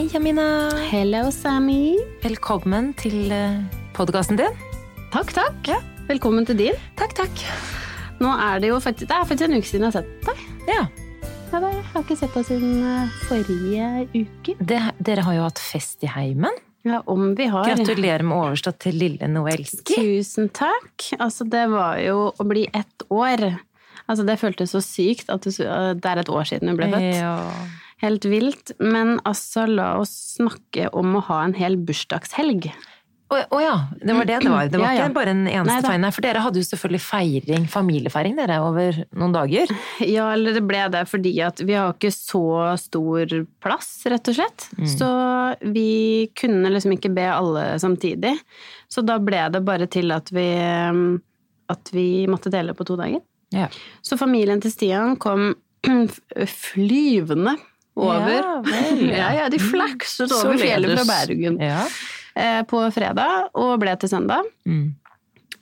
Hei, Jamina. Hello, Sammy. Velkommen til podkasten din. Takk, takk. Velkommen til din. Takk, takk. Nå er det jo faktisk, det er faktisk en uke siden jeg har sett deg. Ja. Ja, Jeg har ikke sett deg siden eh, forrige uke. Det, dere har jo hatt fest i heimen. Ja, om vi har. Gratulerer med overstått til lille Noelski. Tusen takk. Altså, det var jo å bli ett år. Altså, det føltes så sykt at du, det er et år siden du ble født. Ja. Helt vilt. Men altså, la oss snakke om å ha en hel bursdagshelg. Å å ja, det var det det var. Det var Ja, ja. ikke bare en eneste Nei feiring. for dere hadde jo selvfølgelig feiring, familiefeiring dere, over noen dager. Ja, eller det ble det fordi at vi har ikke så stor plass, rett og slett. Så vi kunne liksom ikke be alle samtidig. Så da ble det bare til at vi, at vi måtte dele på to dager. Ja. Så familien til Stian kom flyvende over. Ja, ja. de flakset over fjellet fra Bergen Ja. eh, på fredag og ble til søndag. Mm.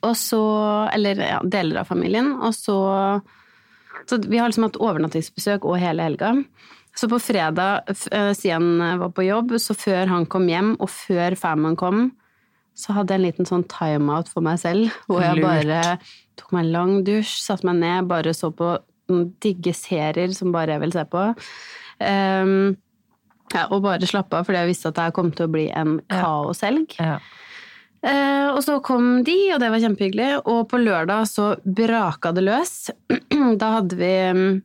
Og så Eller ja, deler av familien. Og så Så vi har liksom hatt overnattingsbesøk og hele helga. Så på fredag, eh, siden jeg var på jobb, så før han kom hjem, og før Family kom, så hadde jeg en liten sånn timeout for meg selv, hvor jeg bare tok meg en lang dusj, satte meg ned, bare så på digge serier som bare jeg vil se på. Ehm, ja, og bare slappe av, fordi jeg visste at det kom til å bli en kaoshelg. Ja. Uh, og så kom de, og det var kjempehyggelig. Og på lørdag så braka det løs. da hadde vi mm,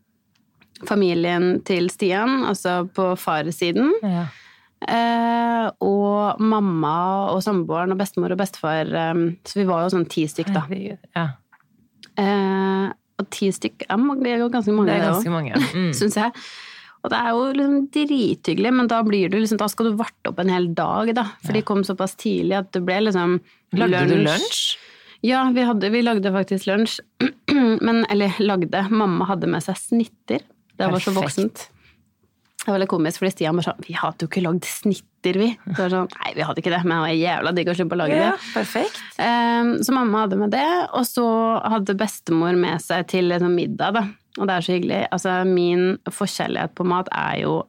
familien til Stian, altså på farssiden. Ja. Uh, og mamma og samboeren og bestemor og bestefar. Um, så vi var jo sånn ti stykk, da. Ja. Uh, og ti stykk er, mange, det er jo ganske mange, Det er ganske mange. Mm. syns jeg. Og det er jo liksom drithyggelig, men da, blir du liksom, da skal du varte opp en hel dag, da. For de kom såpass tidlig at det ble liksom Lagde du lunsj? Ja, vi, hadde, vi lagde faktisk lunsj. Men, eller lagde. Mamma hadde med seg snitter. Det var så voksent. Det var litt komisk, fordi Stian bare sånn Vi hadde jo ikke lagd snitter, vi. Så var det sånn, Nei, vi hadde ikke det, men det var jævla digg å slippe å lage det. Ja, perfekt. Um, Så mamma hadde med det, og så hadde bestemor med seg til sånn middag, da. Og det er så hyggelig. Altså, min forkjærlighet på mat er jo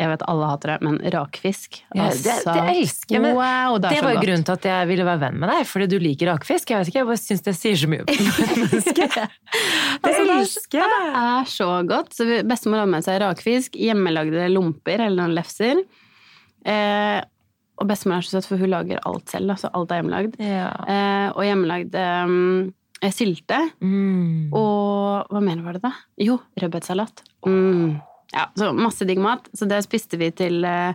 jeg vet alle hater det, men rakfisk. Ja, det, Altså, det elsker jeg. Wow, det det, er var jo godt. grunnen til at jeg ville være venn med deg, fordi du liker rakfisk. Jeg vet ikke, jeg bare syns det sier så mye om et menneske. Det Altså, er- elsker Ja, jeg! det er så godt. Så Bestemor hadde med seg rakfisk, hjemmelagde lomper eller noen lefser. Eh, og bestemor er så søt, for hun lager alt selv. Altså alt er hjemmelagd. Ja. Eh, og hjemmelagd eh, sylte. Mm. Og hva mer var det, da? Jo, rødbetsalat. Mm. Ja, så masse digg mat. Så det spiste vi til eh,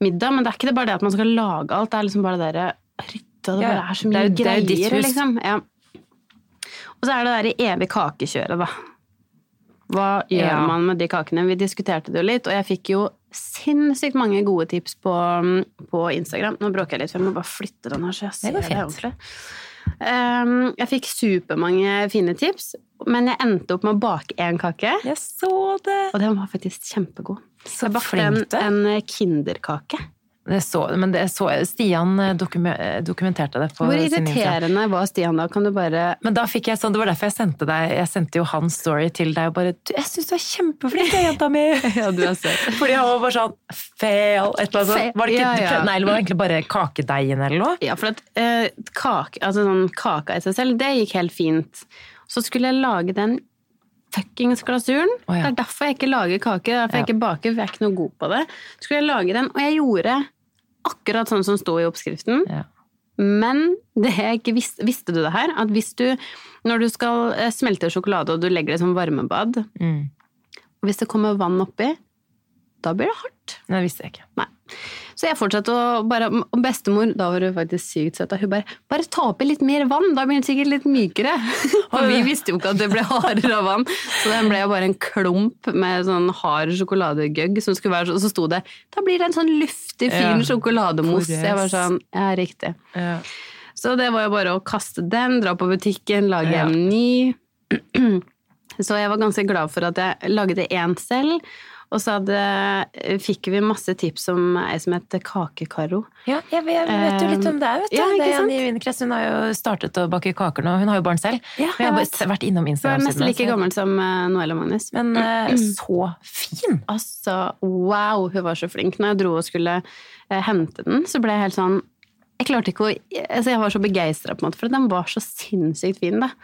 middag. Men det er ikke det bare det at man skal lage alt, det er liksom bare det derre rytta. Det Ja, bare er så det mye er greier, det er liksom. Ja. Og så er det der evig kakekjøret, da. Hva gjør Ja. man med de kakene? Vi diskuterte det jo litt, og jeg fikk jo sinnssykt mange gode tips på, på Instagram. Nå bråker jeg litt, for jeg må bare flytte den her, så jeg Det ser det, det, ordentlig. Um, jeg fikk supermange fine tips, men jeg endte opp med å bake én kake. Jeg så det! Og den var faktisk kjempegod. Så Jeg bakte en, en kinderkake. Det så, men det så, Stian eh, eh, dokumenterte det Hvor irriterende var Stian da? Kan du bare Men da fikk jeg sånn, det var derfor jeg sendte deg Jeg sendte jo hans story til deg og bare 'Jeg syns du er kjempeflink, jenta mi!' Ja, du er søt. Fordi han var bare sånn Fail! Et eller annet sånt. Var det ikke, Ja, ja. Nei, det var egentlig bare kakedeigen eller noe? Ja, for at eh, kake, altså sånn kaka i seg selv, det gikk helt fint. Så skulle jeg lage den fuckings glasuren. Oh, ja. Det er derfor jeg ikke lager kake, er derfor jeg ikke baker, for jeg er ikke noe god på det. Så skulle jeg lage den, og jeg gjorde akkurat sånn som sto i oppskriften. Ja. Men det jeg ikke visste, visste du det her? At hvis du, når du skal eh, smelte sjokolade og du legger det som varmebad, Mm. hvis det kommer vann oppi, da blir det hardt. Det visste jeg ikke. Nei. Så jeg fortsatte å bare Og bestemor, da var hun faktisk sykt søt, hun bare Bare ta oppi litt mer vann, da blir den sikkert litt mykere. Og vi visste jo ikke at det ble hardere av vann, så den ble jo bare en klump med sånn hard sjokoladegugg som skulle være sånn, Og så sto det Da blir det en sånn luftig, fin Ja. sjokolademousse. Jeg var sånn Ja, riktig. Ja. Så det var jo bare å kaste den, dra på butikken, lage Ja. en ny. Så jeg var ganske glad for at jeg lagde én selv. Og så hadde, fikk vi masse tips om ei som het Kakekaro. Ja, jeg vet, jeg vet jo litt om det, vet du. Ja, det er i min hun har jo startet å bake kaker nå. Hun har jo barn selv. Ja, jeg har jeg bare vært innom Hun er nesten like gammel som eh, Noelle og Magnus. Men mm. så fin! Altså, wow, hun var så flink. Når jeg dro og skulle eh, hente den, så ble jeg helt sånn Jeg klarte ikke å altså Jeg var så begeistra, på en måte, for den var så sinnssykt fin, da.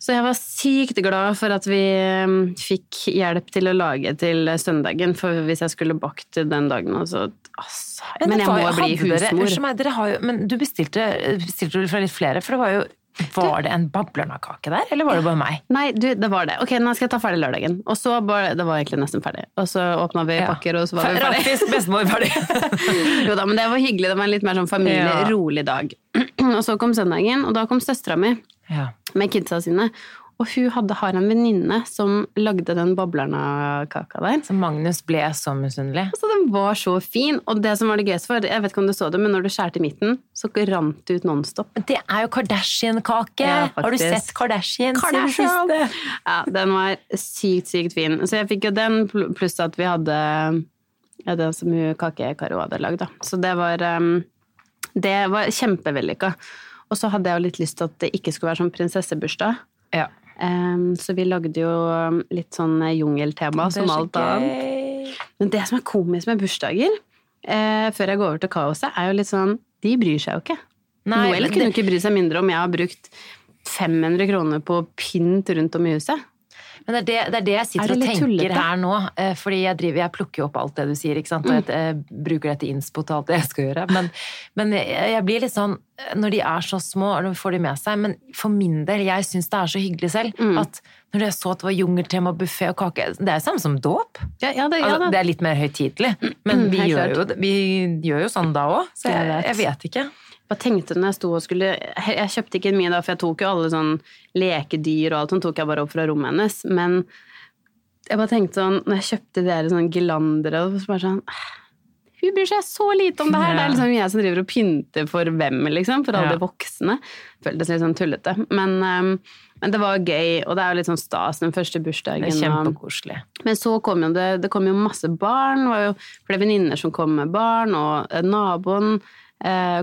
Så jeg var sykt glad for at vi eh, fikk hjelp til å lage til søndagen, for hvis jeg skulle bakt den dagen, altså, altså Men, jeg må jo- bli husmor. dere- dere har jo Men du bestilte, bestilte du fra litt flere, for det var jo Var det en Bablerna-kake der, eller var det bare meg? Nei, du, det var det. Ok, nå skal jeg ta ferdig lørdagen. Og så bare, Det var egentlig nesten ferdig. Og så åpna vi Ja. pakker, og så var vi ferdig. Faktisk bestemor, ferdig. Jo da, men det var hyggelig. Det var en litt mer sånn familierolig Ja. dag. Og så kom søndagen, og da kom søstera mi Ja. Med kidsa sine. Og hun hadde, har en venninne som lagde den boblerna-kaka der. Så Magnus ble så misunnelig. Altså, Den var så fin. Og det som var det gøyeste, var jeg vet ikke om du så det, men når du skjærte i midten, så rant det ut nonstop. Det er jo Kardashian-kake! Ja, har du sett Kardashian? Kardashian! Ja, den var sykt, sykt fin. Så jeg fikk jo den, pluss at vi hadde ja, den som hun Kake-Karo hadde lagd, da. Så det var um, Det var kjempevellykka. Og så hadde jeg jo litt lyst til at det ikke skulle være sånn prinsessebursdag. Ja. Um, så vi lagde jo um, litt sånn jungeltema er som alt annet. Men det som er komisk med bursdager, uh, før jeg går over til kaoset, er jo litt sånn De bryr seg jo ikke. Nei, Noel kunne det- ikke bry seg mindre om jeg har brukt 500 kroner på pynt rundt om i huset. Men det er det, det er det jeg Er sitter det og tenker tullete? her nå. eh, Fordi jeg, driver, jeg plukker jo opp alt det du sier, ikke sant? og jeg jeg bruker det til innspo til alt det jeg skal gjøre. Men, men jeg, blir litt sånn Når de er så små, og får de med seg Men for min del, jeg syns det er så hyggelig selv Mm. at når jeg så at det var jungeltema, buffé og kake Det er jo samme som dåp. Ja, ja, det, ja, Altså, det er litt mer høytidelig, men vi gjør, jo, vi gjør jo sånn da òg. Så jeg, jeg vet ikke. Hva tenkte du når jeg sto og skulle Jeg kjøpte ikke mye da, for jeg tok jo alle sånn lekedyr og alt sånt tok jeg bare opp fra rommet hennes. Men jeg bare tenkte sånn Når jeg kjøpte de der sånn gelandere så bare sånn Hun bryr seg så lite om det her! Det Ja. er liksom jeg som driver og pynter for hvem, liksom? For alle Ja. de voksne. Føltes litt sånn tullete. Men, um, men det var gøy, og det er jo litt sånn stas den første bursdagen. Det er kjempekoselig. men så kom jo det, det kom jo masse barn. Det var jo flere venninner som kom med barn, og eh, naboen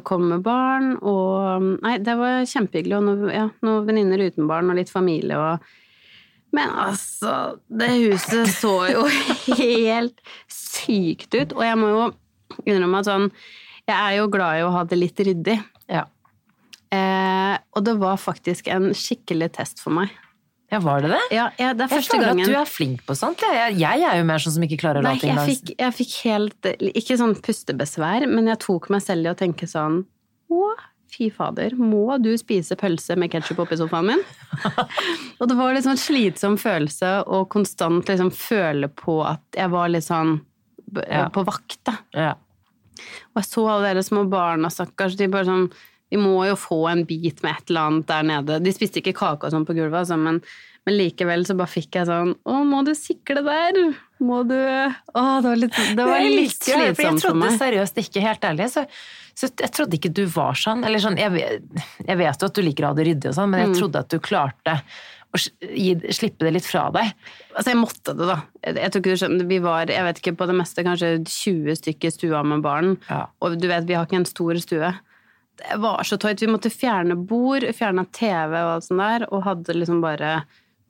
kom med barn. Og Nei, det var kjempehyggelig. Og noen, ja, noen venninner uten barn, og litt familie og Men altså, det huset så jo helt sykt ut. Og jeg må jo innrømme at sånn Jeg er jo glad i å ha det litt ryddig. Ja. Eh, og det var faktisk en skikkelig test for meg. Ja, var det det? Ja, ja, det er Jeg første føler gangen at du er flink på sånt. Jeg, jeg er jo mer sånn som ikke klarer å la ting jeg fikk, jeg fikk helt Ikke sånn pustebesvær, men jeg tok meg selv i å tenke sånn Å, fy fader, må du spise pølse med ketsjup oppi sofaen min? og det var liksom en slitsom følelse å konstant liksom føle på at jeg var litt sånn på vakt, da. Ja. Og jeg så alle dere små barna, stakkars. De bare sånn Vi må jo få en bit med et eller annet der nede. De spiste ikke kake og sånn på gulvet, altså, men, men likevel så bare fikk jeg sånn Å, må du sikle der? Må du Å, det var litt, det var Jeg litt slitsomt for meg. Jeg trodde seriøst ikke, helt ærlig. Så, så jeg trodde ikke du var sånn. Eller sånn, jeg, jeg vet jo at du liker å ha det ryddig og sånn, men jeg Mm. trodde at du klarte å slippe det litt fra deg. Altså, jeg måtte det, da. Jeg, jeg Vi var, jeg vet ikke, på det meste kanskje 20 stykker i stua med barn. Ja. Og du vet, vi har ikke en stor stue. Det var så tøyt. Vi måtte fjerne bord, fjerne TV og alt sånt der, og hadde liksom bare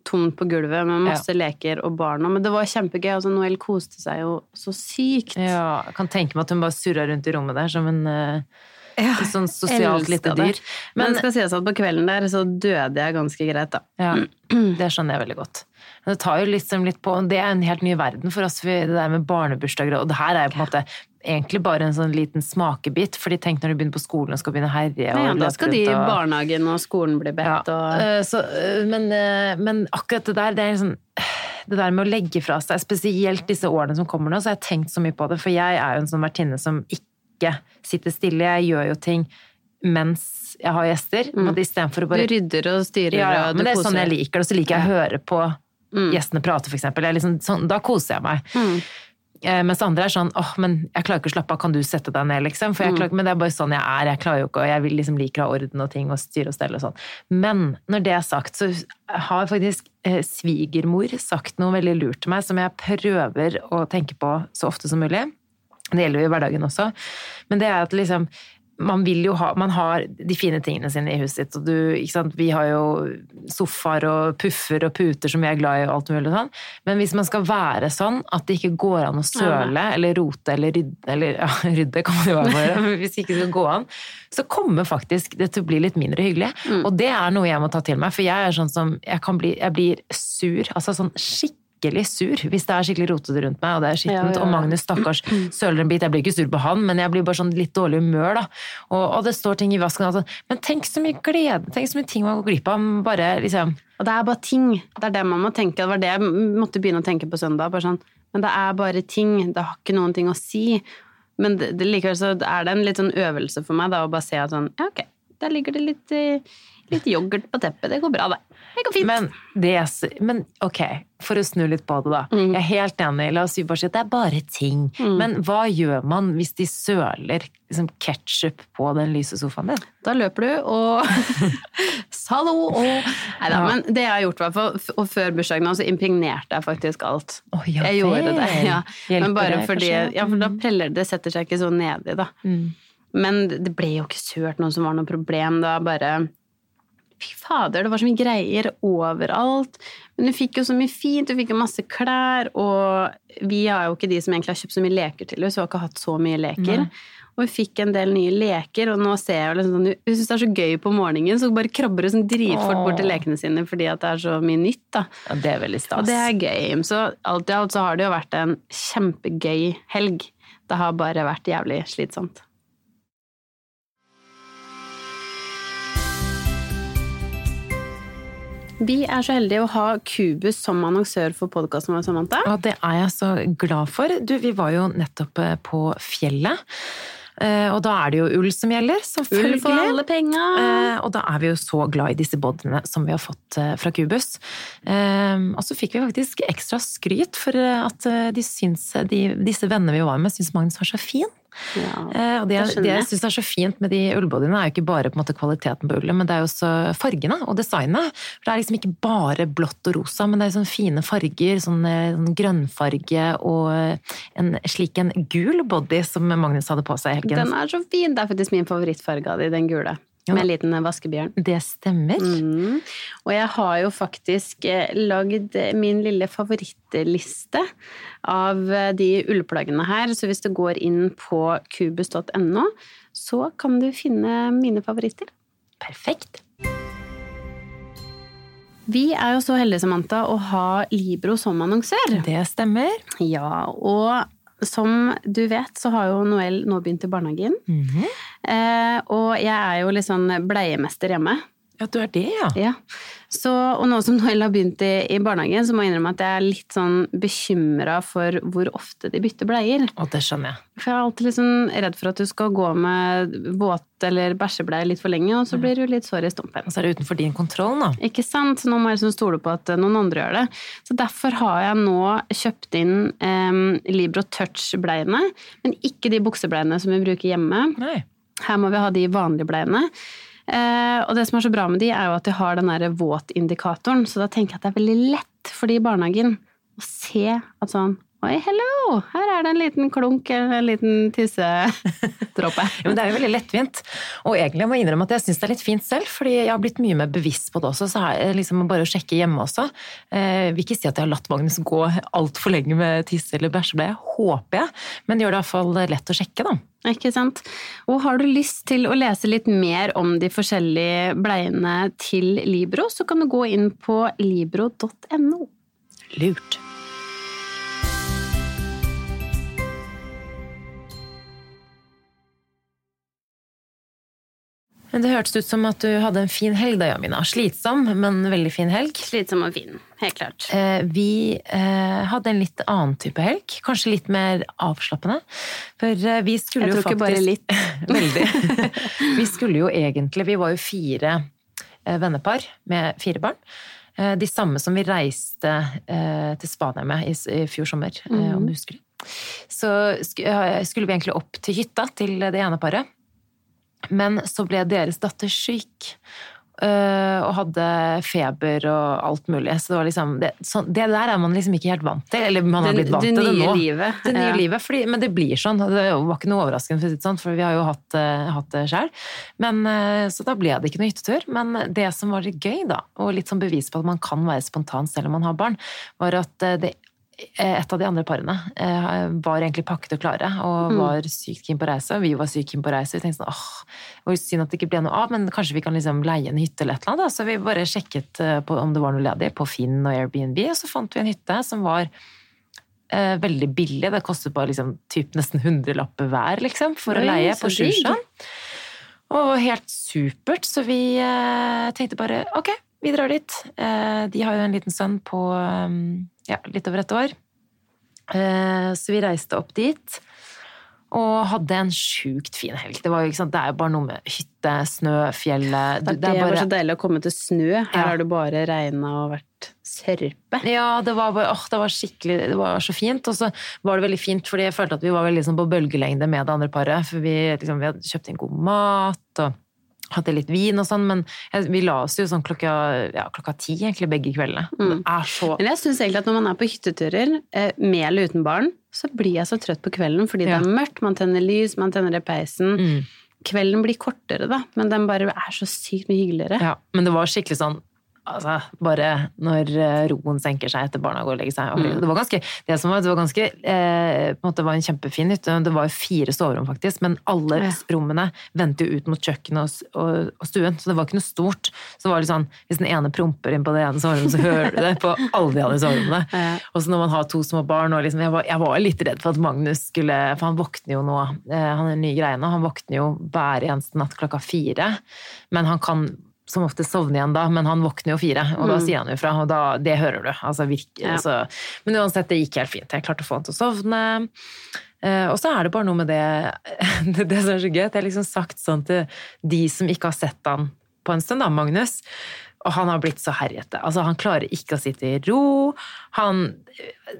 tomt på gulvet med masse leker og barna. Men det var kjempegøy. Altså, Noel koste seg jo så sykt. Ja, jeg kan tenke meg at hun bare surra rundt i rommet der som en eh, Ja, sånn sosialt lite dyr. Men Men det skal sies at på kvelden der så døde jeg ganske greit, da. ja, det skjønner jeg veldig godt. Men det tar jo liksom litt på Det er en helt ny verden for oss, det der med barnebursdager og det her er jo på en måte egentlig bare en sånn liten smakebit. fordi tenk når du begynner på skolen og skal begynne å herje og Ja, da skal de i og- barnehagen og skolen bli bedt, og Eh, så, eh, men, eh, men akkurat det der, det er liksom det der med å legge fra seg, spesielt disse årene som kommer nå, så har jeg tenkt så mye på det. For jeg er jo en sånn vertinne som ikke sitter stille. Jeg gjør jo ting mens jeg har gjester. Mm. Istedenfor å Du rydder og styrer, ja, ja, og du Men det er sånn jeg liker det. Og så liker jeg å høre på gjestene prate, for eksempel. Jeg liksom, sånn, da koser jeg meg. Mm. Eh, mens andre er sånn åh, men jeg klarer ikke å slappe av, kan du sette deg ned, liksom? For jeg klarer, ikke- Men det er bare sånn jeg er, jeg klarer jo ikke, og jeg vil liksom liker å ha orden og ting og styre og stelle og sånn. Men når det er sagt, så har faktisk eh, svigermor sagt noe veldig lurt til meg, som jeg prøver å tenke på så ofte som mulig. Det gjelder jo i hverdagen også. Men det er at liksom man vil jo ha Man har de fine tingene sine i huset sitt, og du Ikke sant, vi har jo sofaer og puffer og puter som vi er glad i og alt mulig sånn. Men hvis man skal være sånn at det ikke går an å søle eller rote eller rydde Eller ja, rydde kan man jo være for, men hvis det ikke skal gå an, så kommer faktisk det til å bli litt mindre hyggelig. Og det er noe jeg må ta til meg, for jeg er sånn som Jeg, kan bli, jeg blir sur. Altså sånn skikkelig skikkelig sur hvis det er skikkelig rotete rundt meg, og det er skittent. Ja, ja. Og Magnus, stakkars, søler en bit. Jeg blir ikke sur på han, men jeg blir bare sånn litt dårlig humør, da. Og, og det står ting i vasken. Altså. Men tenk så mye glede, tenk så mye ting man går glipp av. Bare liksom Og det er bare ting. Det er det man må tenke. Det var det jeg måtte begynne å tenke på søndag. Bare sånn, men det er bare ting. Det har ikke noen ting å si. Men det, det, likevel så er det en litt sånn øvelse for meg da, å bare se at sånn Ja, ok, der ligger det litt, eh, litt yoghurt på teppet. Det går bra, det. Det går fint. Men, det, men ok, for å snu litt på det, da. Mm. Jeg er helt enig. La oss bare si at det er bare ting. Men hva gjør man hvis de søler liksom, ketsjup på den lyse sofaen din? Da løper du og Hallo! Og Nei da, Ja. men det jeg har gjort, og før bursdagen så impregnerte jeg faktisk alt. Oh, ja jeg gjorde det. Ja. Men bare deg, fordi kanskje? Ja, for da preller det, setter seg ikke så nedi, da. Mm. Men det ble jo ikke sølt noe som var noe problem. Da bare Fy fader, det var så mye greier overalt. Men du fikk jo så mye fint, du fikk jo masse klær, og vi er jo ikke de som egentlig har kjøpt så mye leker til oss, vi har ikke hatt så mye leker. Nei. Og vi fikk en del nye leker, og nå ser jeg jo liksom sånn hun syns det er så gøy på morgenen, så bare krabber du sånn dritfort bort til lekene sine fordi at det er så mye nytt, da. Ja, det er veldig stas. Og det er gøy. Så alt i alt så har det jo vært en kjempegøy helg. Det har bare vært jævlig slitsomt. Vi er så heldige å ha Cubus som annonsør for podkasten vår, Samantha. Og det er jeg så glad for. Du, vi var jo nettopp eh, på fjellet. Eh, Og da er det jo ull som gjelder, Ull for alle penga! Eh, og da er vi jo så glad i disse bodene som vi har fått fra Cubus. Og så fikk vi faktisk ekstra skryt for at de syns, de, disse vennene vi var med, syns Magnus var så fin. Ja, Eh, og det, det det jeg syns er så fint med de ullbodyene, er jo ikke bare på en måte kvaliteten på ullet, men det er jo også fargene og designet. For det er liksom ikke bare blått og rosa, men det er sånne fine farger. Sånn, eh, sånn grønnfarge og eh, en slik en gul body som Magnus hadde på seg i helgen. Den er så fin! Det er faktisk min favorittfarge av de, den gule. Med en liten vaskebjørn. Det stemmer. Mm. Og jeg har jo faktisk eh, lagd min lille favorittliste av eh, de ullplaggene her, så hvis du går inn på kubus.no, så kan du finne mine favoritter. Perfekt. Vi er jo så heldige, Samantha, å ha Libro som annonsør. Det stemmer. Ja, og som du vet, så har jo Noel nå begynt i barnehagen. Mhm. Eh, og jeg er jo litt sånn bleiemester hjemme. Ja, du er det, ja. Ja. Så, og nå som Noel har begynt i, i barnehagen, så må jeg innrømme at jeg er litt sånn bekymra for hvor ofte de bytter bleier. Og det skjønner jeg. For jeg er alltid liksom redd for at du skal gå med våt- eller bæsjebleie litt for lenge, og så blir du litt sår i stumpen. Og så er det utenfor din kontroll, da. Ikke sant? Så nå må jeg liksom stole på at noen andre gjør det. Så derfor har jeg nå kjøpt inn eh, Libro Touch-bleiene, men ikke de buksebleiene som vi bruker hjemme. Nei. Her må vi ha de vanlige bleiene. Eh, og det som er så bra med de, er jo at de har den der våtindikatoren, så da tenker jeg at det er veldig lett for de i barnehagen å se at sånn Oi, hello! Her er det en liten klunk en liten tissedråpe. Ja, men det er jo veldig lettvint. Og egentlig jeg må innrømme at jeg syns det er litt fint selv, fordi jeg har blitt mye mer bevisst på det også. Så er det liksom bare å sjekke hjemme også. Eh, vil ikke si at jeg har latt Magnus gå altfor lenge med tisse eller bæsjebleie, håper jeg. Men det gjør det iallfall lett å sjekke, da. Ikke sant? Og har du lyst til å lese litt mer om de forskjellige bleiene til Libro, så kan du gå inn på libro.no. Lurt. Det hørtes ut som at du hadde en fin helg da, Jamina. Slitsom, men veldig fin helg. Slitsom og fin. Helt klart. Eh, Vi eh, hadde en litt annen type helg. Kanskje litt mer avslappende. For eh, vi skulle jo faktisk Jeg tror ikke bare litt. Veldig. Vi skulle jo egentlig Vi var jo fire vennepar med fire barn. Eh, De samme som vi reiste eh, til Spania med i fjor sommer, eh, om du husker det. så skulle vi egentlig opp til hytta til det ene paret. Men så ble deres datter syk. Uh, og hadde feber og alt mulig. Så det var liksom det, så, det, der er man liksom ikke helt vant til. Eller man har blitt vant til det nå. Livet. Det nye ja. livet. Fordi, men det blir sånn. Det var ikke noe overraskende, for, sånn, for vi har jo hatt, uh, hatt det sjøl. Uh, så da ble det ikke noe hyttetur. Men det som var litt gøy, da, og litt sånn bevis på at man kan være spontan selv om man har barn, var at det et av de andre parene eh, var egentlig pakket og klare og mm. var sykt keen på reise. Og Vi var sykt keen på reise. Vi tenkte sånn, åh, det var synd at det ikke ble noe av, men kanskje vi kan liksom leie en hytte eller et eller annet. Så vi bare sjekket på, om det var noe ledig på Finn og Airbnb, og så fant vi en hytte som var eh, veldig billig. Det kostet bare liksom, typ nesten hundrelapper hver liksom, for Oi, å leie på Sjusjøen. Og helt supert, så vi eh, tenkte bare ok, vi drar dit. Eh, de har jo en liten sønn på ja, litt over et år. Eh, så vi reiste opp dit. Og hadde en sjukt fin helg. Det, var, det, er jo bare noe med hytte, snø, fjellet Det, det er bare... så deilig å komme til snø. Her ja. har det bare regna og vært sørpe. Ja, det var, bare, åh, det var skikkelig Det var så fint. Og så var det veldig fint, fordi jeg følte at vi var sånn på bølgelengde med det andre paret. For vi, liksom, vi hadde kjøpt inn god mat. og hadde litt vin og sånn, men vi la oss jo sånn klokka, ja, klokka ti egentlig begge kveldene. Mm. Det er så Men jeg syns egentlig at når man er på hytteturer, eh, med eller uten barn, så blir jeg så trøtt på kvelden fordi ja. det er mørkt, man tenner lys, man tenner i peisen. Mm. Kvelden blir kortere, da, men den bare er så sykt mye hyggeligere. Ja, men det var skikkelig sånn altså, bare når eh, roen senker seg etter barna går og legger seg. Mm. Det var ganske, det som var, det var ganske eh, på en måte var en kjempefin hytte. Det var fire soverom, faktisk, men alle ja. rommene vendte jo ut mot kjøkkenet og, og, og, stuen, så det var ikke noe stort. Så det var litt sånn, Hvis den ene promper inn på det ene soverommet, så hører du det på alle de andre soverommene. Ja. Og så når man har to små barn og liksom, jeg, var, jeg var litt redd for at Magnus skulle For han våkner jo nå, eh, han er nye greiene, han våkner jo hver eneste natt klokka fire. Men han kan som ofte sovner igjen da, men han våkner jo fire, og da mm. sier han jo fra. Og da, det hører du. Altså, virke, ja. altså. Men uansett, det gikk helt fint. Jeg klarte å få han til å sovne. Uh, og så er det bare noe med det, det, som er så gøy, at jeg har liksom sagt sånn til de som ikke har sett han på en stund, da, Magnus. Og han har blitt så herjete. Altså, han klarer ikke å sitte i ro. Han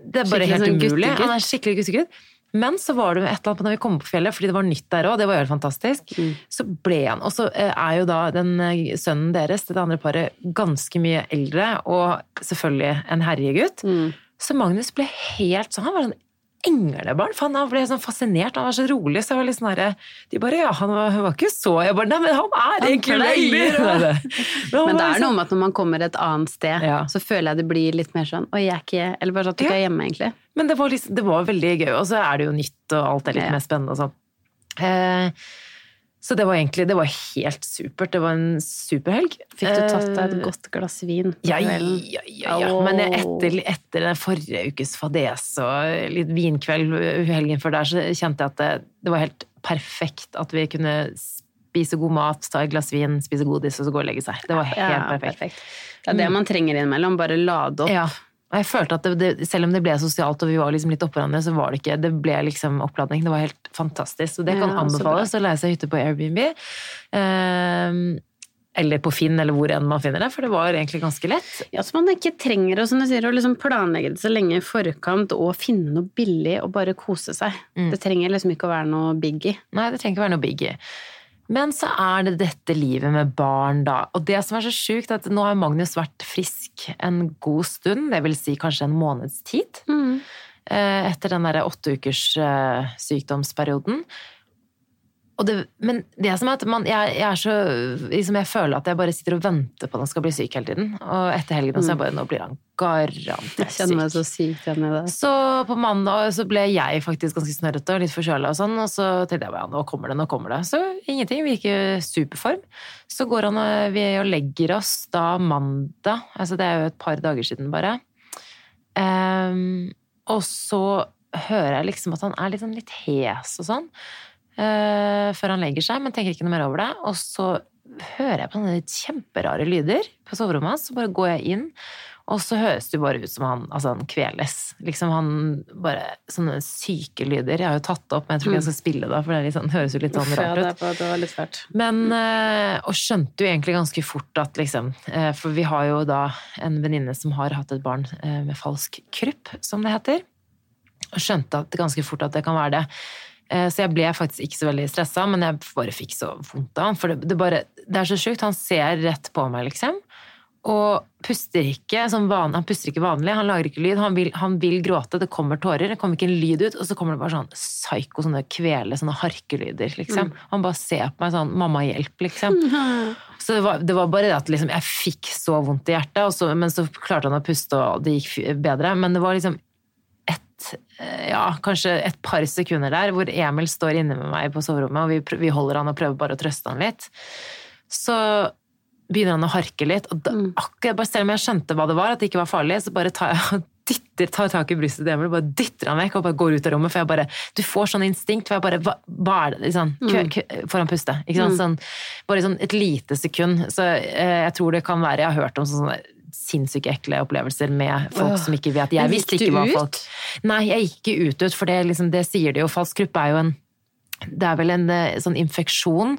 Det er bare helt sånn umulig. Han er skikkelig guttegutt. Men så var det et eller annet når vi kom på fjellet, fordi det var nytt der òg, det var jo helt fantastisk, mm. så ble han Og så eh, er jo da den eh, sønnen deres, det andre paret, ganske mye eldre, og selvfølgelig en herjegutt. Mm. Så Magnus ble helt sånn Han var sånn englebarn. For han ble sånn fascinert, han var så rolig. Så jeg var litt sånn herre De bare ja, han var, var, ikke så Jeg bare nei, men han er egentlig veldig Men, men det er noe med at når man kommer et annet sted, ja. så føler jeg det blir litt mer sånn Oi, jeg er ikke Eller bare sånn at du ikke er hjemme, egentlig. Men det var, liksom, det var veldig gøy, og så er det jo nytt, og alt er litt ja. mer spennende og sånn. Eh, så det var egentlig det var helt supert. Det var en superhelg. Fikk du tatt deg et eh, godt glass vin? Ja, ja, ja. ja. Men etter, etter forrige ukes fadese og litt vinkveld helgen før der, så kjente jeg at det, det, var helt perfekt at vi kunne spise god mat, ta et glass vin, spise godis og så gå og legge seg. Det var helt perfekt. perfekt. Det er det man trenger innimellom. Bare lade opp. Og jeg følte at det, det, selv om det ble sosialt og vi var liksom litt oppå hverandre, så var det ikke Det ble liksom oppladning. Det var helt fantastisk. Så det kan ja, anbefales å leie seg hytte på Airbnb. Eh, eller på Finn, eller hvor enn man finner det, for det var egentlig ganske lett. Ja, Så man ikke trenger å, sier, å liksom planlegge det så lenge i forkant og finne noe billig og bare kose seg. Mm. Det trenger liksom ikke å være noe biggie. Nei, det trenger ikke å være noe biggie. Men så er det dette livet med barn, da. Og det som er så sjukt, er at nå har Magnus vært frisk en god stund, det vil si kanskje en måneds tid. Mm. Eh, etter den derre åtte ukers eh, sykdomsperioden. Det, men det som er at man, jeg, jeg, er så, liksom jeg føler at jeg bare sitter og venter på at han skal bli syk hele tiden. Og etter helgen så jeg bare, nå blir han garantert syk. Jeg kjenner meg så sykt igjen i det. Så på mandag så ble jeg faktisk ganske snørrete og litt forkjøla og sånn, og så tenkte jeg bare nå kommer det, nå kommer det. Så ingenting, vi gikk i superform. Så går han og vi og legger oss da mandag, altså det er jo et par dager siden bare. Um, og så hører jeg liksom at han er sånn litt hes og sånn uh, før han legger seg, men tenker ikke noe mer over det. Og så hører jeg på sånne kjemperare lyder på soverommet hans, så bare går jeg inn. Og så høres det bare ut som han altså han kveles. Liksom han bare Sånne syke lyder. Jeg har jo tatt det opp, men jeg tror ikke jeg skal spille det, for det liksom, høres jo litt sånn rart ut. Det var litt fælt. Men uh, Og skjønte jo egentlig ganske fort at liksom uh, For vi har jo da en venninne som har hatt et barn med falsk krypp, som det heter. Og skjønte at ganske fort at det kan være det. Eh, Så jeg ble faktisk ikke så veldig stressa, men jeg bare fikk så vondt av han. For det, det, bare, det er så sjukt. Han ser rett på meg, liksom. Og puster ikke som van, han puster ikke vanlig, han lager ikke lyd. Han vil, han vil gråte, det kommer tårer, det kommer ikke en lyd ut. Og så kommer det bare sånn psyko, sånne kvele, sånne harkelyder, liksom. Han bare ser på meg sånn 'mamma, hjelp', liksom. Så det var, det var bare det at liksom, jeg fikk så vondt i hjertet, og så, men så klarte han å puste, og det gikk bedre. Men det var liksom et, eh, ja, kanskje et par sekunder der hvor Emil står inne med meg på soverommet, og vi, vi holder han og prøver bare å trøste han litt. Så begynner han å harke litt, og da, akkurat bare selv om jeg skjønte hva det var, at det ikke var farlig, så bare tar jeg dytter, tar tak i brystet til Emil og bare dytter han vekk og bare går ut av rommet, for jeg bare Du får sånn instinkt, for jeg bare Hva, hva er det? Liksom, kø, kø, får han puste? Ikke sant? Sånn, bare sånn et lite sekund. Så eh, jeg tror det kan være Jeg har hørt om sånne sinnssyke ekle opplevelser med folk Åh. som ikke vet Jeg visste ikke hva folk Nei, jeg gikk ikke ut, ut for det, liksom, det sier de jo. Falsk gruppe er jo en det er vel en eh, sånn infeksjon,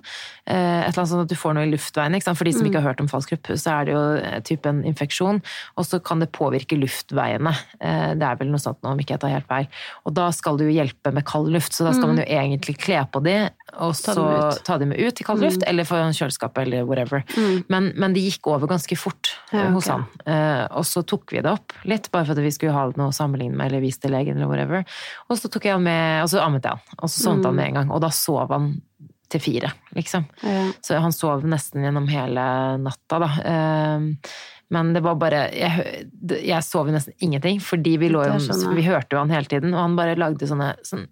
et eller annet sånn at du får noe i luftveiene. For de som ikke har hørt om falsk gruppe, så er det jo eh, type en infeksjon, og så kan det påvirke luftveiene. Eh, Det er vel noe sånt nå, om ikke jeg tar helt feil. Og da skal du jo hjelpe med kald luft, så da skal man jo egentlig kle på de, og så ta dem ut i kald luft, eller foran en kjøleskap eller whatever. Men, men det gikk over ganske fort ja, okay. hos han. Eh, Og så tok vi det opp litt, bare for at vi skulle ha noe å sammenligne med, eller vise til legen, eller whatever. Og så tok jeg med, og så ammet jeg han, og så sovnet han med en gang. Og da sov han til fire, liksom. Ja. Så han sov nesten gjennom hele natta, da. Eh, Men det var bare Jeg, jeg sov jo nesten ingenting, fordi vi jo. Vi hørte jo han hele tiden, og han bare lagde sånne sånne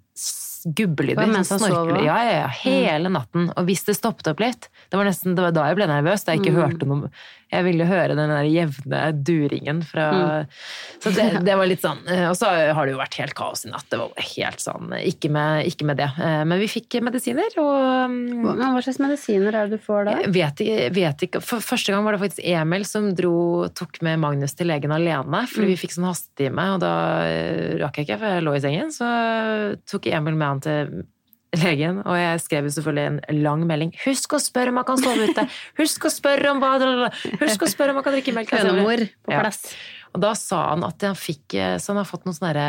gubbelyder. Sånn snorkelyder. Ja, ja, ja. Hele natten. Og hvis det stoppet opp litt Det var nesten det var da jeg ble nervøs, da jeg ikke Mm. hørte noe Jeg ville høre den der jevne duringen fra Mm. Så det, det var litt sånn eh, Og så har det jo vært helt kaos i natt. Det var helt sånn Ikke med, ikke med det. Eh, Men vi fikk medisiner, og mm, Men Hva slags medisiner er det du får da? jeg vet, vet ikke. For første gang var det faktisk Emil som dro, tok med Magnus til legen alene. Fordi vi fikk sånn hastetime, og da eh, rakk jeg ikke, for jeg lå i sengen. Så tok Emil med han til legen, og jeg skrev jo selvfølgelig en lang melding. 'Husk å spørre om han kan sove ute!' 'Husk å spørre om hva Husk å spørre om han kan drikke melk!' Hønemor på Ja. Og da sa han at han fikk eh, Så han har fått noen sånne,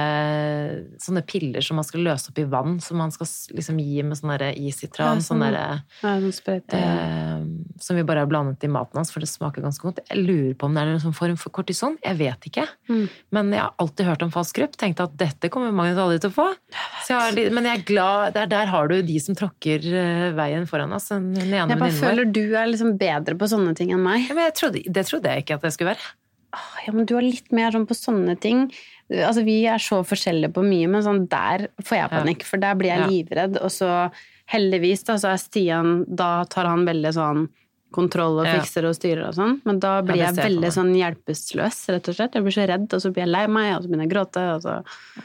sånne piller som man skal løse opp i vann, som man skal liksom gi med sånn isitran. Ja, sånn sånn. Ja, sånn. Eh, som vi bare har blandet i maten hans, for det smaker ganske godt. Jeg lurer på om det er noen sånn form for kortison. Jeg vet ikke. Mm. Men jeg har alltid hørt om falsk grupp. Tenkte at dette kommer Magnus aldri til å få. Så jeg har, men jeg er glad der, der har du de som tråkker eh, veien foran oss. Den ene Jeg bare føler du er liksom bedre på sånne ting enn meg. Ja, men jeg trodde, det trodde jeg ikke at jeg skulle være. Åh, Ja, men du er litt mer sånn på sånne ting. Altså, vi er så forskjellige på mye, men sånn der får jeg panikk, for der blir jeg livredd. Og så heldigvis, da, så er Stian Da tar han veldig sånn kontroll og Ja. fikser og styrer og sånn, men da blir jeg veldig sånn hjelpeløs, rett og slett. Jeg blir så redd, og så blir jeg lei meg, og så begynner jeg å gråte, og så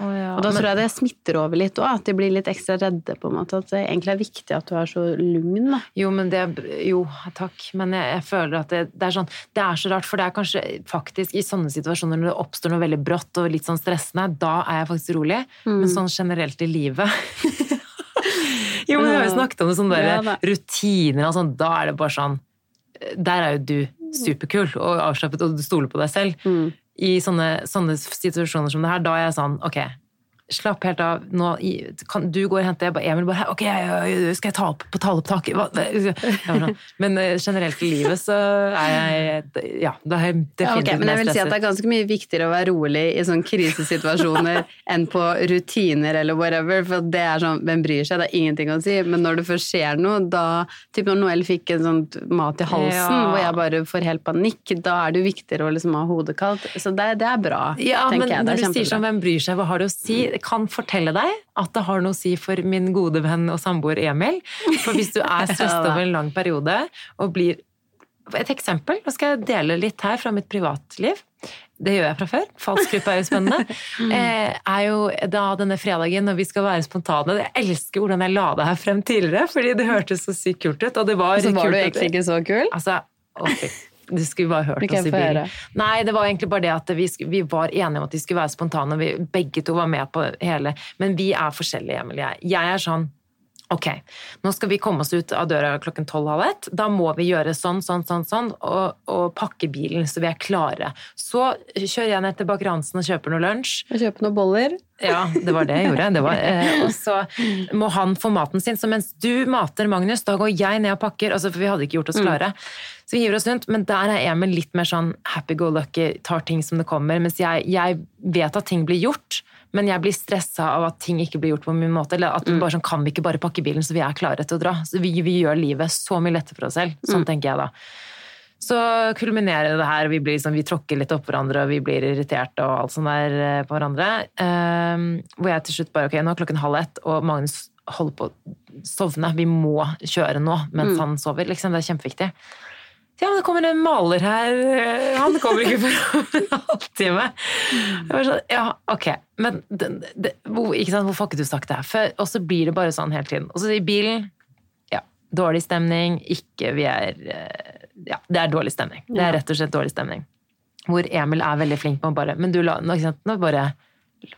Og da tror jeg det smitter over litt òg, at de blir litt ekstra redde, på en måte. At det egentlig er viktig at du er så lugn, da. Jo, men det, jo, takk. Men jeg, jeg føler at det, det er sånn Det er så rart, for det er kanskje faktisk i sånne situasjoner når det oppstår noe veldig brått og litt sånn stressende, da er jeg faktisk rolig. Mm. Men sånn generelt i livet Jo, men vi har jo snakket om det sånne der ja, rutiner og sånn. Da er det bare sånn Der er jo du superkul og avslappet, og du stoler på deg selv. Mm. I sånne, sånne situasjoner som det her, da er jeg sånn Ok, slapp helt av. Nå, kan, du går og henter jeg bare, Emil bare Ok, skal jeg ta opp på taleopptaket? Men eh, generelt i livet så er jeg Ja, da er jeg Ja, okay, definitivt men jeg vil si at det er ganske mye viktigere å være rolig i sånne krisesituasjoner enn på rutiner eller whatever, for det er sånn, hvem bryr seg, det er ingenting å si, men når det først skjer noe, da, typ når Noel fikk en sånn mat i halsen, Ja. hvor jeg bare får helt panikk, da er det viktigere å liksom ha hodet kaldt, så det, det er bra, Ja, men tenker jeg, det når er du sier sånn, hvem bryr seg, hva har det å si? Kan fortelle deg at det har noe å si for min gode venn og samboer Emil. For hvis du er stresset over en lang periode og blir Et eksempel, nå skal jeg dele litt her fra mitt privatliv. Det gjør jeg fra før. Falsk gruppe er jo spennende. Eh, er jo da denne fredagen når vi skal være spontane. Jeg elsker hvordan jeg la det her frem tidligere, fordi det hørtes så sykt kult ut. Og det var Så var du egentlig ikke så kul? Altså, å, fy. Du skulle bare hørt oss i bilen. Nei, det var egentlig bare det at vi, vi var enige om at vi skulle være spontane. Vi begge to var med på hele. Men vi er forskjellige, Emil. Jeg, jeg er sånn Ok, nå skal vi komme oss ut av døra klokken tolv halv ett. Da må vi gjøre sånn, sånn, sånn, sånn, og, og pakke bilen så vi er klare. Så kjører jeg ned til Baker Hansen og kjøper noe lunsj. Og kjøper noen boller. Ja, det var det jeg gjorde. Det var, eh, og så må han få maten sin. Så mens du mater Magnus, da går jeg ned og pakker. Altså, for vi hadde ikke gjort oss klare. Så vi hiver oss rundt. Men der er Emil litt mer sånn happy go lucky, tar ting som det kommer. Mens jeg, jeg vet at ting blir gjort. Men jeg blir stressa av at ting ikke blir gjort på min måte. Eller at vi bare sånn, kan vi ikke bare pakke bilen så vi er klare til å dra. Så vi, vi gjør livet så mye lettere for oss selv. Sånn tenker jeg da. Så kulminerer det her, vi, blir liksom, vi tråkker litt opp hverandre, og vi blir irriterte og alt sånt der eh, på hverandre. Um, hvor jeg til slutt bare Ok, nå er klokken halv ett, og Magnus holder på å sovne. Vi må kjøre nå mens han sover. liksom, Det er kjempeviktig. Ja, men det kommer en maler her. Han kommer ikke for en halvtime. Jeg var sånn, ja, ok. Men det, det, hvor, ikke sant, du sagt det her? Og så blir det bare sånn hele tiden. Og så i bilen, ja, dårlig stemning. Ikke vi er eh, Ja, det er dårlig stemning. Det er rett og slett dårlig stemning. Hvor Emil er veldig flink på å bare Men du, la, nå, ikke sant, nå bare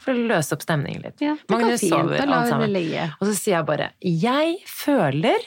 for å løse opp stemningen litt. Ja, Magnus fint. sover, alt sammen. Og så sier jeg bare Jeg føler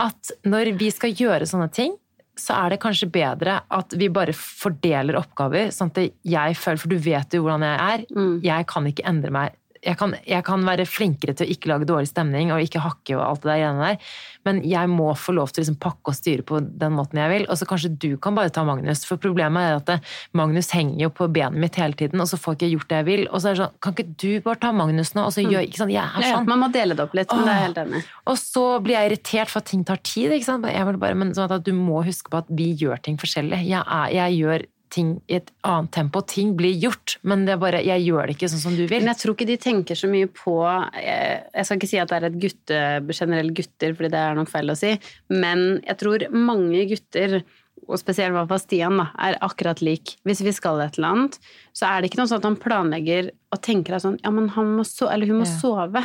at når vi skal gjøre sånne ting, så er det kanskje bedre at vi bare fordeler oppgaver, sånn at jeg føler For du vet jo hvordan jeg er. Mm. Jeg kan ikke endre meg. Jeg kan, jeg kan være flinkere til å ikke lage dårlig stemning og ikke hakke og alt det der greiene der, men jeg må få lov til å liksom pakke og styre på den måten jeg vil. Og så kanskje du kan bare ta Magnus, for problemet er at det, Magnus henger jo på benet mitt hele tiden, og så får jeg ikke gjort det jeg vil. Og så er det sånn, kan ikke du bare ta Magnus nå? Og så gjør, ikke sånn, jeg er Ja, sånn. man må dele det opp litt, men det er helt enig. Og så blir jeg irritert for at ting tar tid. Ikke sant? Jeg vil bare, men sånn at du må huske på at vi gjør ting forskjellig. Jeg, er, jeg gjør ting i et annet tempo. Ting blir gjort, men det er bare, jeg gjør det ikke sånn som du vil. Men jeg tror ikke de tenker så mye på Jeg, jeg skal ikke si at det er et gutte, generelt gutter, fordi det er nok feil å si, men jeg tror mange gutter, og spesielt fall Stian, da, er akkurat lik. Hvis vi skal et eller annet, så er det ikke noe sånn at han planlegger og tenker at sånn Ja, men han må so eller hun må Ja. sove.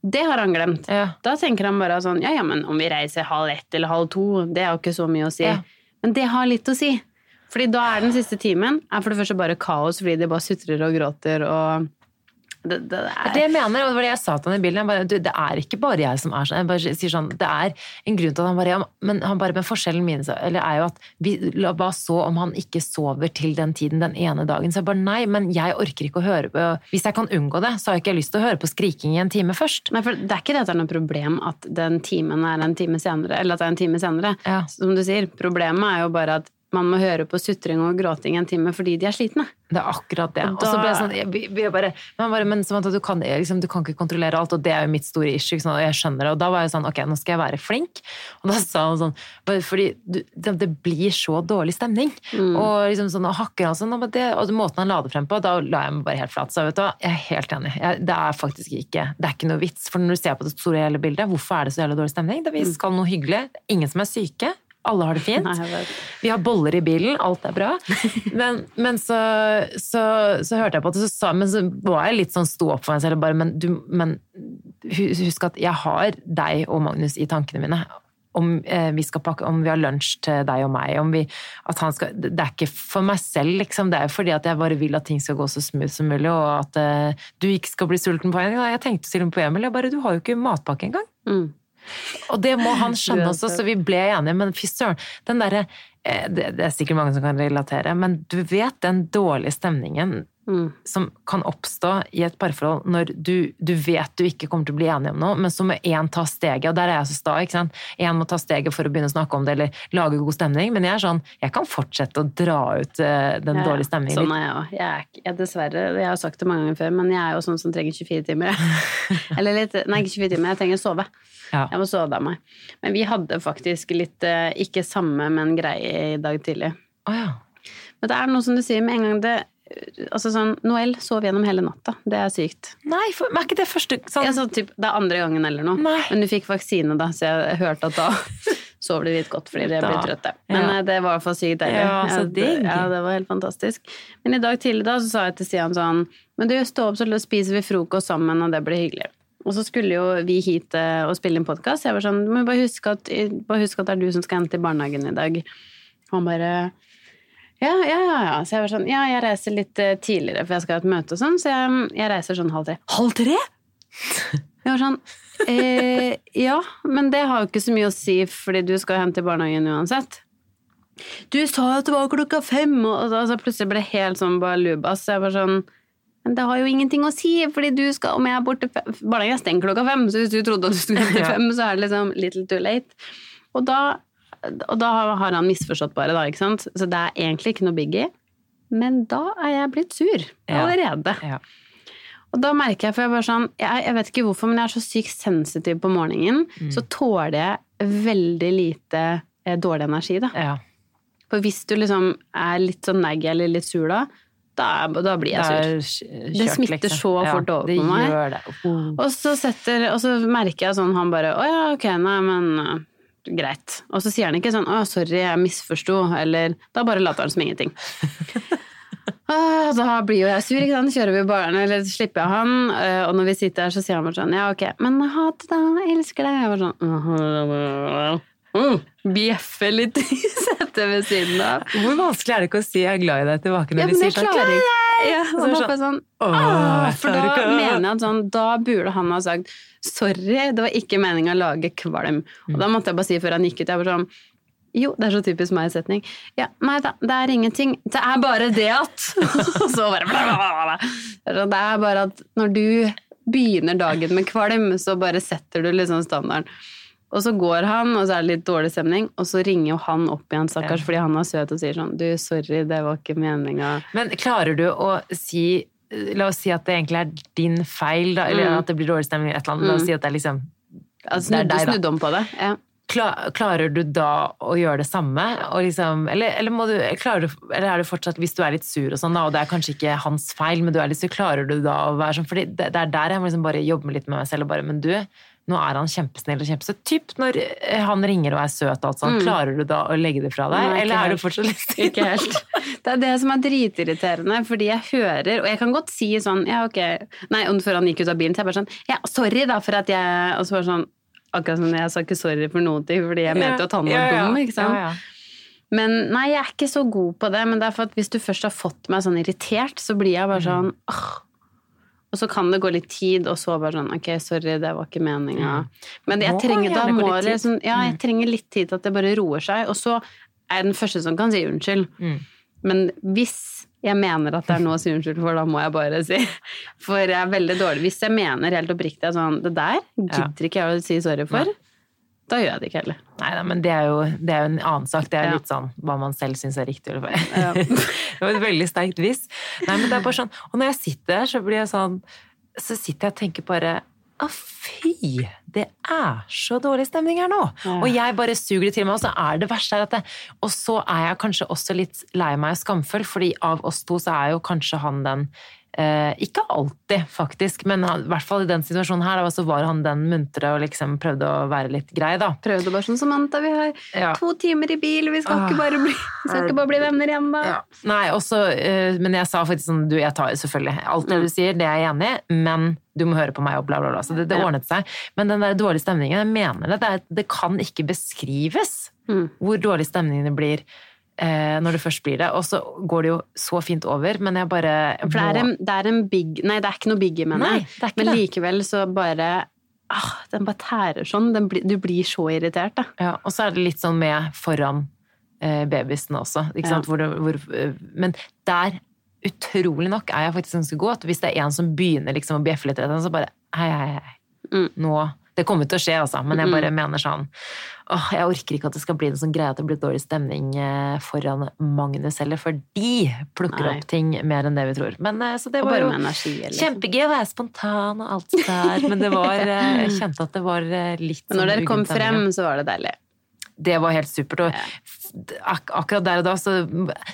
Det har han glemt. Ja. Da tenker han bare sånn Ja, ja, men om vi reiser halv ett eller halv to, det er jo ikke så mye å si. Ja. Men det har litt å si. Fordi da er den siste timen er for det første bare kaos fordi de bare sutrer og gråter og det, det er Det jeg mener, og det var det jeg sa til han i bilen, bare, du, det er ikke bare jeg som er sånn. Jeg bare sier sånn, Det er en grunn til at han bare ja, men, han bare, men forskjellen min eller er jo at vi, la- hva så om han ikke sover til den tiden den ene dagen? Så jeg bare nei, men jeg orker ikke å høre på Hvis jeg kan unngå det, så har jeg ikke lyst til å høre på skriking i en time først. Nei, for Det er ikke det at det er noe problem at den timen er en time senere, eller at det er en time senere. Ja. Som du sier, problemet er jo bare at man må høre på sutring og gråting en time fordi de er slitne. Det er akkurat det. Og så ble jeg sånn, jeg, er bare, men, bare, men som at du kan, liksom, du kan ikke kontrollere alt, og det er jo mitt store issue, Sånn, og jeg skjønner det. Og da var jeg sånn, ok, nå skal jeg være flink. Og da sa han sånn, fordi du, det, det blir så dårlig stemning. Og liksom sånn, og hakker han sånn, og, det, og måten han la det frem på, da la jeg meg bare helt flat. Så vet du hva, jeg er helt enig. Jeg, det er faktisk ikke, det er ikke noe vits. For når du ser på det store hele bildet, hvorfor er det så jævla dårlig stemning? Det, vi skal noe hyggelig. Ingen som er syke. Alle har det fint. Vi har boller i bilen, alt er bra. Men, men så, så, så hørte jeg på det, så sa, men så var jeg litt sånn sto opp for meg selv. Bare, men, du, men husk at jeg har deg og Magnus i tankene mine. Om, eh, vi pakke, om vi har lunsj til deg og meg. Om vi, at han skal, det er ikke for meg selv, liksom. Det er jo fordi at jeg bare vil at ting skal gå så smooth som mulig, og at eh, du ikke skal bli sulten på en gang. Jeg tenkte til og med på Emil, jeg bare du har jo ikke matpakke engang. Mm. Og det må han skjønne også, så vi ble enige. Men fy søren, den derre eh, det, det er sikkert mange som kan relatere, men du vet den dårlige stemningen Mm. som kan oppstå i et parforhold når du, du vet du ikke kommer til å bli enig om noe, men så må én ta steget, og der er jeg så sta. ikke sant? Én må ta steget for å begynne å snakke om det eller lage god stemning, men jeg er sånn, jeg kan fortsette å dra ut uh, den Ja, dårlige stemningen Sånn er jeg òg. Jeg jeg dessverre, jeg har sagt det mange ganger før, men jeg er jo sånn som trenger 24 timer. Eller litt, nei, ikke 24 timer, jeg trenger å sove. Ja. Jeg må sove av meg. Men vi hadde faktisk litt, uh, ikke samme, men greie i dag tidlig. Oh, ja. Men det er noe som du sier med en gang det Altså sånn, Noel sov gjennom hele natta. Det er sykt. Nei, for, er ikke det første sånn, Ja, så typ, det er andre gangen eller noe. Nei. Men du fikk vaksine da, så jeg hørte at da sov de litt godt fordi de ble trøtte. Men Ja. eh, det var i hvert fall sykt deilig. Ja, så digg. Ja, det var helt fantastisk. Men i dag tidlig da, så sa jeg til Stian sånn Men du, stå opp, så spiser vi frokost sammen, og det blir hyggelig. Og så skulle jo vi hit eh, og spille inn podkast. Jeg var sånn Men bare huske, at, bare huske at det er du som skal hente i barnehagen i dag. Han bare ja, ja, ja, ja. Så jeg var sånn, ja, jeg reiser litt eh, tidligere, for jeg skal ha et møte og sånn, så jeg, jeg reiser sånn halv tre. Halv tre?! Jeg var sånn eh, Ja, men det har jo ikke så mye å si, fordi du skal hente i barnehagen uansett. Du sa at det var klokka fem, og så altså, plutselig ble det helt sånn balubas. Så jeg var sånn Men det har jo ingenting å si, fordi du skal Om jeg er borte fem Barnehagen er stengt klokka fem, så hvis du trodde at du skulle hente fem, så er det liksom little too late. Og da, og da har han misforstått bare, da, ikke sant. Så det er egentlig ikke noe biggie. Men da er jeg blitt sur allerede. Ja. Og da merker jeg, for jeg bare sånn, jeg, jeg vet ikke hvorfor, men jeg er så sykt sensitiv på morgenen, Mm. så tåler jeg veldig lite eh, dårlig energi, da. ja. For hvis du liksom er litt sånn naggy eller litt sur da, da, da blir jeg sur. Det, Det smitter liksom. så fort over på meg. Det. Oh. Og så, setter, og så merker jeg sånn, han bare, å ja, ok, nei, men greit. Og så sier han ikke sånn, å sorry, jeg misforsto, eller da bare later han som ingenting. Ah, Da blir jo jeg sur, ikke sant? Kjører vi barnet, eller slipper jeg han, eh, og når vi sitter her, så sier han bare sånn, ja, ok, men ha det da, jeg elsker deg. Jeg var sånn, mm, Bjeffe litt i setet ved siden av. Hvor vanskelig er det ikke å si 'jeg er glad i deg' tilbake når Ja, de sier jeg sånn klarer ikke. Ja, og sånn, sånn, «Åh, for da ikke». mener jeg at sånn, da burde han ha sagt sorry, det var ikke meningen å lage kvalm. Og da måtte jeg bare si før han gikk ut, jeg var sånn jo, det er så typisk meg setning. Ja, nei da, det er ingenting. Det er bare det at Og så bare bla, bla, bla, sånn, Det er bare at når du begynner dagen med kvalm, så bare setter du liksom standarden. Og så går han, og så er det litt dårlig stemning, og så ringer jo han opp igjen, stakkars, fordi han er søt og sier sånn Du, sorry, det var ikke meninga. Men klarer du å si La oss si at det egentlig er din feil, da, eller Mm. at det blir dårlig stemning. et eller annet. La oss si at det er liksom Altså, Det er deg, da. Snudd om på det. Ja. Kla- Klarer du da å gjøre det samme? Og liksom, eller, eller, må du, klarer du, eller er du fortsatt, hvis du er litt sur og sånn, da, og det er kanskje ikke hans feil, men du er litt sur, klarer du da å være sånn? for det, det er der jeg må liksom bare jobbe litt med meg selv og bare Men du, nå er han kjempesnill og kjempesøt. Typ når eh, han ringer og er søt og alt sånt, klarer du da å legge det fra deg? Mm. Nei, eller er du fortsatt litt? Ikke helt. Det er det som er dritirriterende, fordi jeg hører Og jeg kan godt si sånn Ja, ok Nei, før han gikk ut av bilen, så jeg bare sånn Ja, sorry da for at jeg Og så bare sånn Akkurat som jeg sa ikke sorry for noen ting, fordi jeg mente jo at han var dum, ikke sant? Ja, ja. Men nei, jeg er ikke så god på det. Men det er for at hvis du først har fått meg sånn irritert, så blir jeg bare sånn åh. Og så kan det gå litt tid, og så bare sånn Ok, sorry, det var ikke meninga. Men jeg trenger, da må det liksom, ja, jeg trenger litt tid til at det bare roer seg. Og så er jeg den første som kan si unnskyld. Mm. Men hvis jeg mener at det er noe å si unnskyld for, da må jeg bare si. For jeg er veldig dårlig. Hvis jeg mener helt oppriktig at sånn Det der gidder ikke jeg å si sorry for. Nei. Da gjør jeg det ikke heller. Nei nei men det er, jo, det er jo en annen sak. Det er Ja. litt sånn hva man selv syns er riktig eller feil. Ja. det var et veldig sterkt hvis. Nei, men det er bare sånn, Og når jeg sitter der, så blir jeg sånn Så sitter jeg og tenker bare Å, fy! Det er så dårlig stemning her nå! Ja. Og jeg bare suger det til meg, og så er det verste her at det Og så er jeg kanskje også litt lei meg og skamfull, fordi av oss to så er jo kanskje han den Ikke alltid, faktisk, men i hvert fall i den situasjonen her, så var han den muntre og liksom prøvde å være litt grei, da. Prøvde bare sånn som Anta, vi har Ja. to timer i bil, vi skal, Ah. ikke, bare bli, skal ikke bare bli venner igjen, da. Ja. Nei, også, eh, men jeg sa faktisk sånn, du, jeg tar selvfølgelig alt det du sier, det er jeg enig i, men du må høre på meg og bla, bla, bla. Så det, det ordnet seg. Men den der dårlige stemningen, jeg mener det, det, er, det kan ikke beskrives Mm. hvor dårlig stemningen blir eh, når det først blir det. Og så går det jo så fint over, men jeg bare For det er, en, det er en big Nei, det er ikke noe biggie, jeg. det Men det. likevel så bare ah, Den bare tærer sånn. Den blir- du blir så irritert, da. Ja, og så er det litt sånn med foran eh, babyene også. Ikke Ja. Hvor det, hvor, eh, men der, utrolig nok, er jeg faktisk ganske god. At hvis det er en som begynner liksom å bjeffe litt, så bare hei, hei, hei. Mm. Nå Det kommer til å skje, altså, men jeg Mm. bare mener sånn åh, Jeg orker ikke at det skal bli en sånn greie at det blir dårlig stemning eh, foran Magnus heller, for de plukker Nei. opp ting mer enn det vi tror. Men eh, så det Og var jo energi. Kjempegøy å være spontan og alt der, men det var eh, Jeg kjente at det var litt Men når sånn dere kom frem, så var det deilig. Det var helt supert. Og ak akkurat der og da så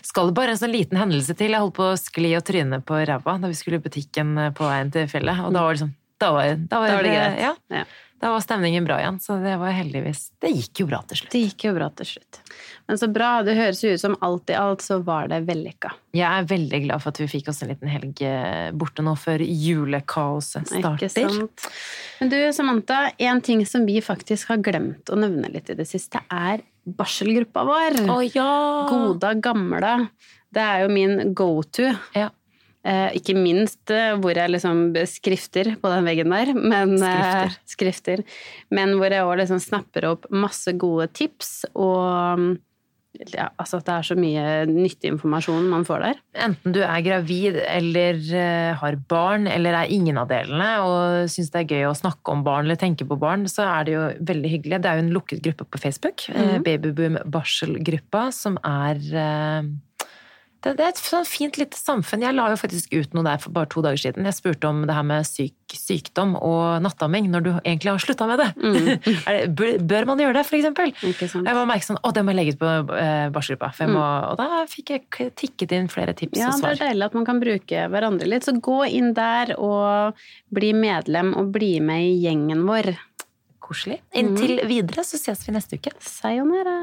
skal det bare en sånn liten hendelse til. Jeg holdt på å skli og tryne på ræva da vi skulle i butikken på veien til fjellet. Og da var det sånn Da var, da var, Da var det greit. Ja, Ja. Da var stemningen bra igjen. Så det var heldigvis Det gikk jo bra til slutt. Det gikk jo bra til slutt. Men så bra. Det høres jo ut som alt i alt så var det vellykka. Jeg er veldig glad for at vi fikk oss en liten helg eh, borte nå før julekaoset starter. Ikke sant? Men du, Samantha, en ting som vi faktisk har glemt å nevne litt i det siste, er barselgruppa vår. Å ja! Goda gamle. Det er jo min go to. Ja. Eh, ikke minst eh, hvor jeg liksom skrifter på den veggen der, men Skrifter. eh, skrifter. Men hvor jeg òg liksom snapper opp masse gode tips og mm, ja, altså at det er så mye nyttig informasjon man får der. Enten du er gravid eller har barn, eller er ingen av delene og syns det er gøy å snakke om barn eller tenke på barn, så er det jo veldig hyggelig. Det er jo en lukket gruppe på Facebook, eh, Babyboom barselgruppa, som er det, det er et sånn fint lite samfunn. Jeg la jo faktisk ut noe der for bare to dager siden. Jeg spurte om det her med syk, sykdom og nattamming når du egentlig har slutta med det. Er det. bør- man gjøre det, for eksempel? Jeg var merket sånn, å, det må jeg legge ut på eh, barselgruppa. Mm. Og da fikk jeg tikket inn flere tips Ja, og det er deilig at man kan bruke hverandre litt. Så gå inn der og bli medlem og bli med i gjengen vår. Koselig. Inntil videre så ses vi neste uke. Sayonara.